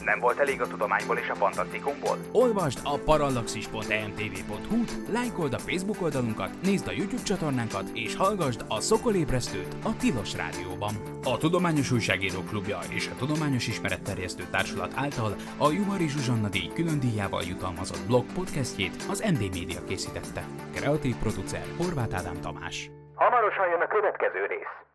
Nem volt elég a tudományból és a fantasztikumból? Olvasd a parallaxis.emtv.hu, lájkold a Facebook oldalunkat, nézd a YouTube csatornánkat, és hallgasd a Szokolébresztőt a Tilos Rádióban. A Tudományos Újságíró Klubja és a Tudományos Ismeretterjesztő Társulat által a Juhari Zsuzsanna díj külön díjával jutalmazott blog podcastjét az MD Media készítette. Kreatív producer Horváth Ádám Tamás. Hamarosan jön a következő rész.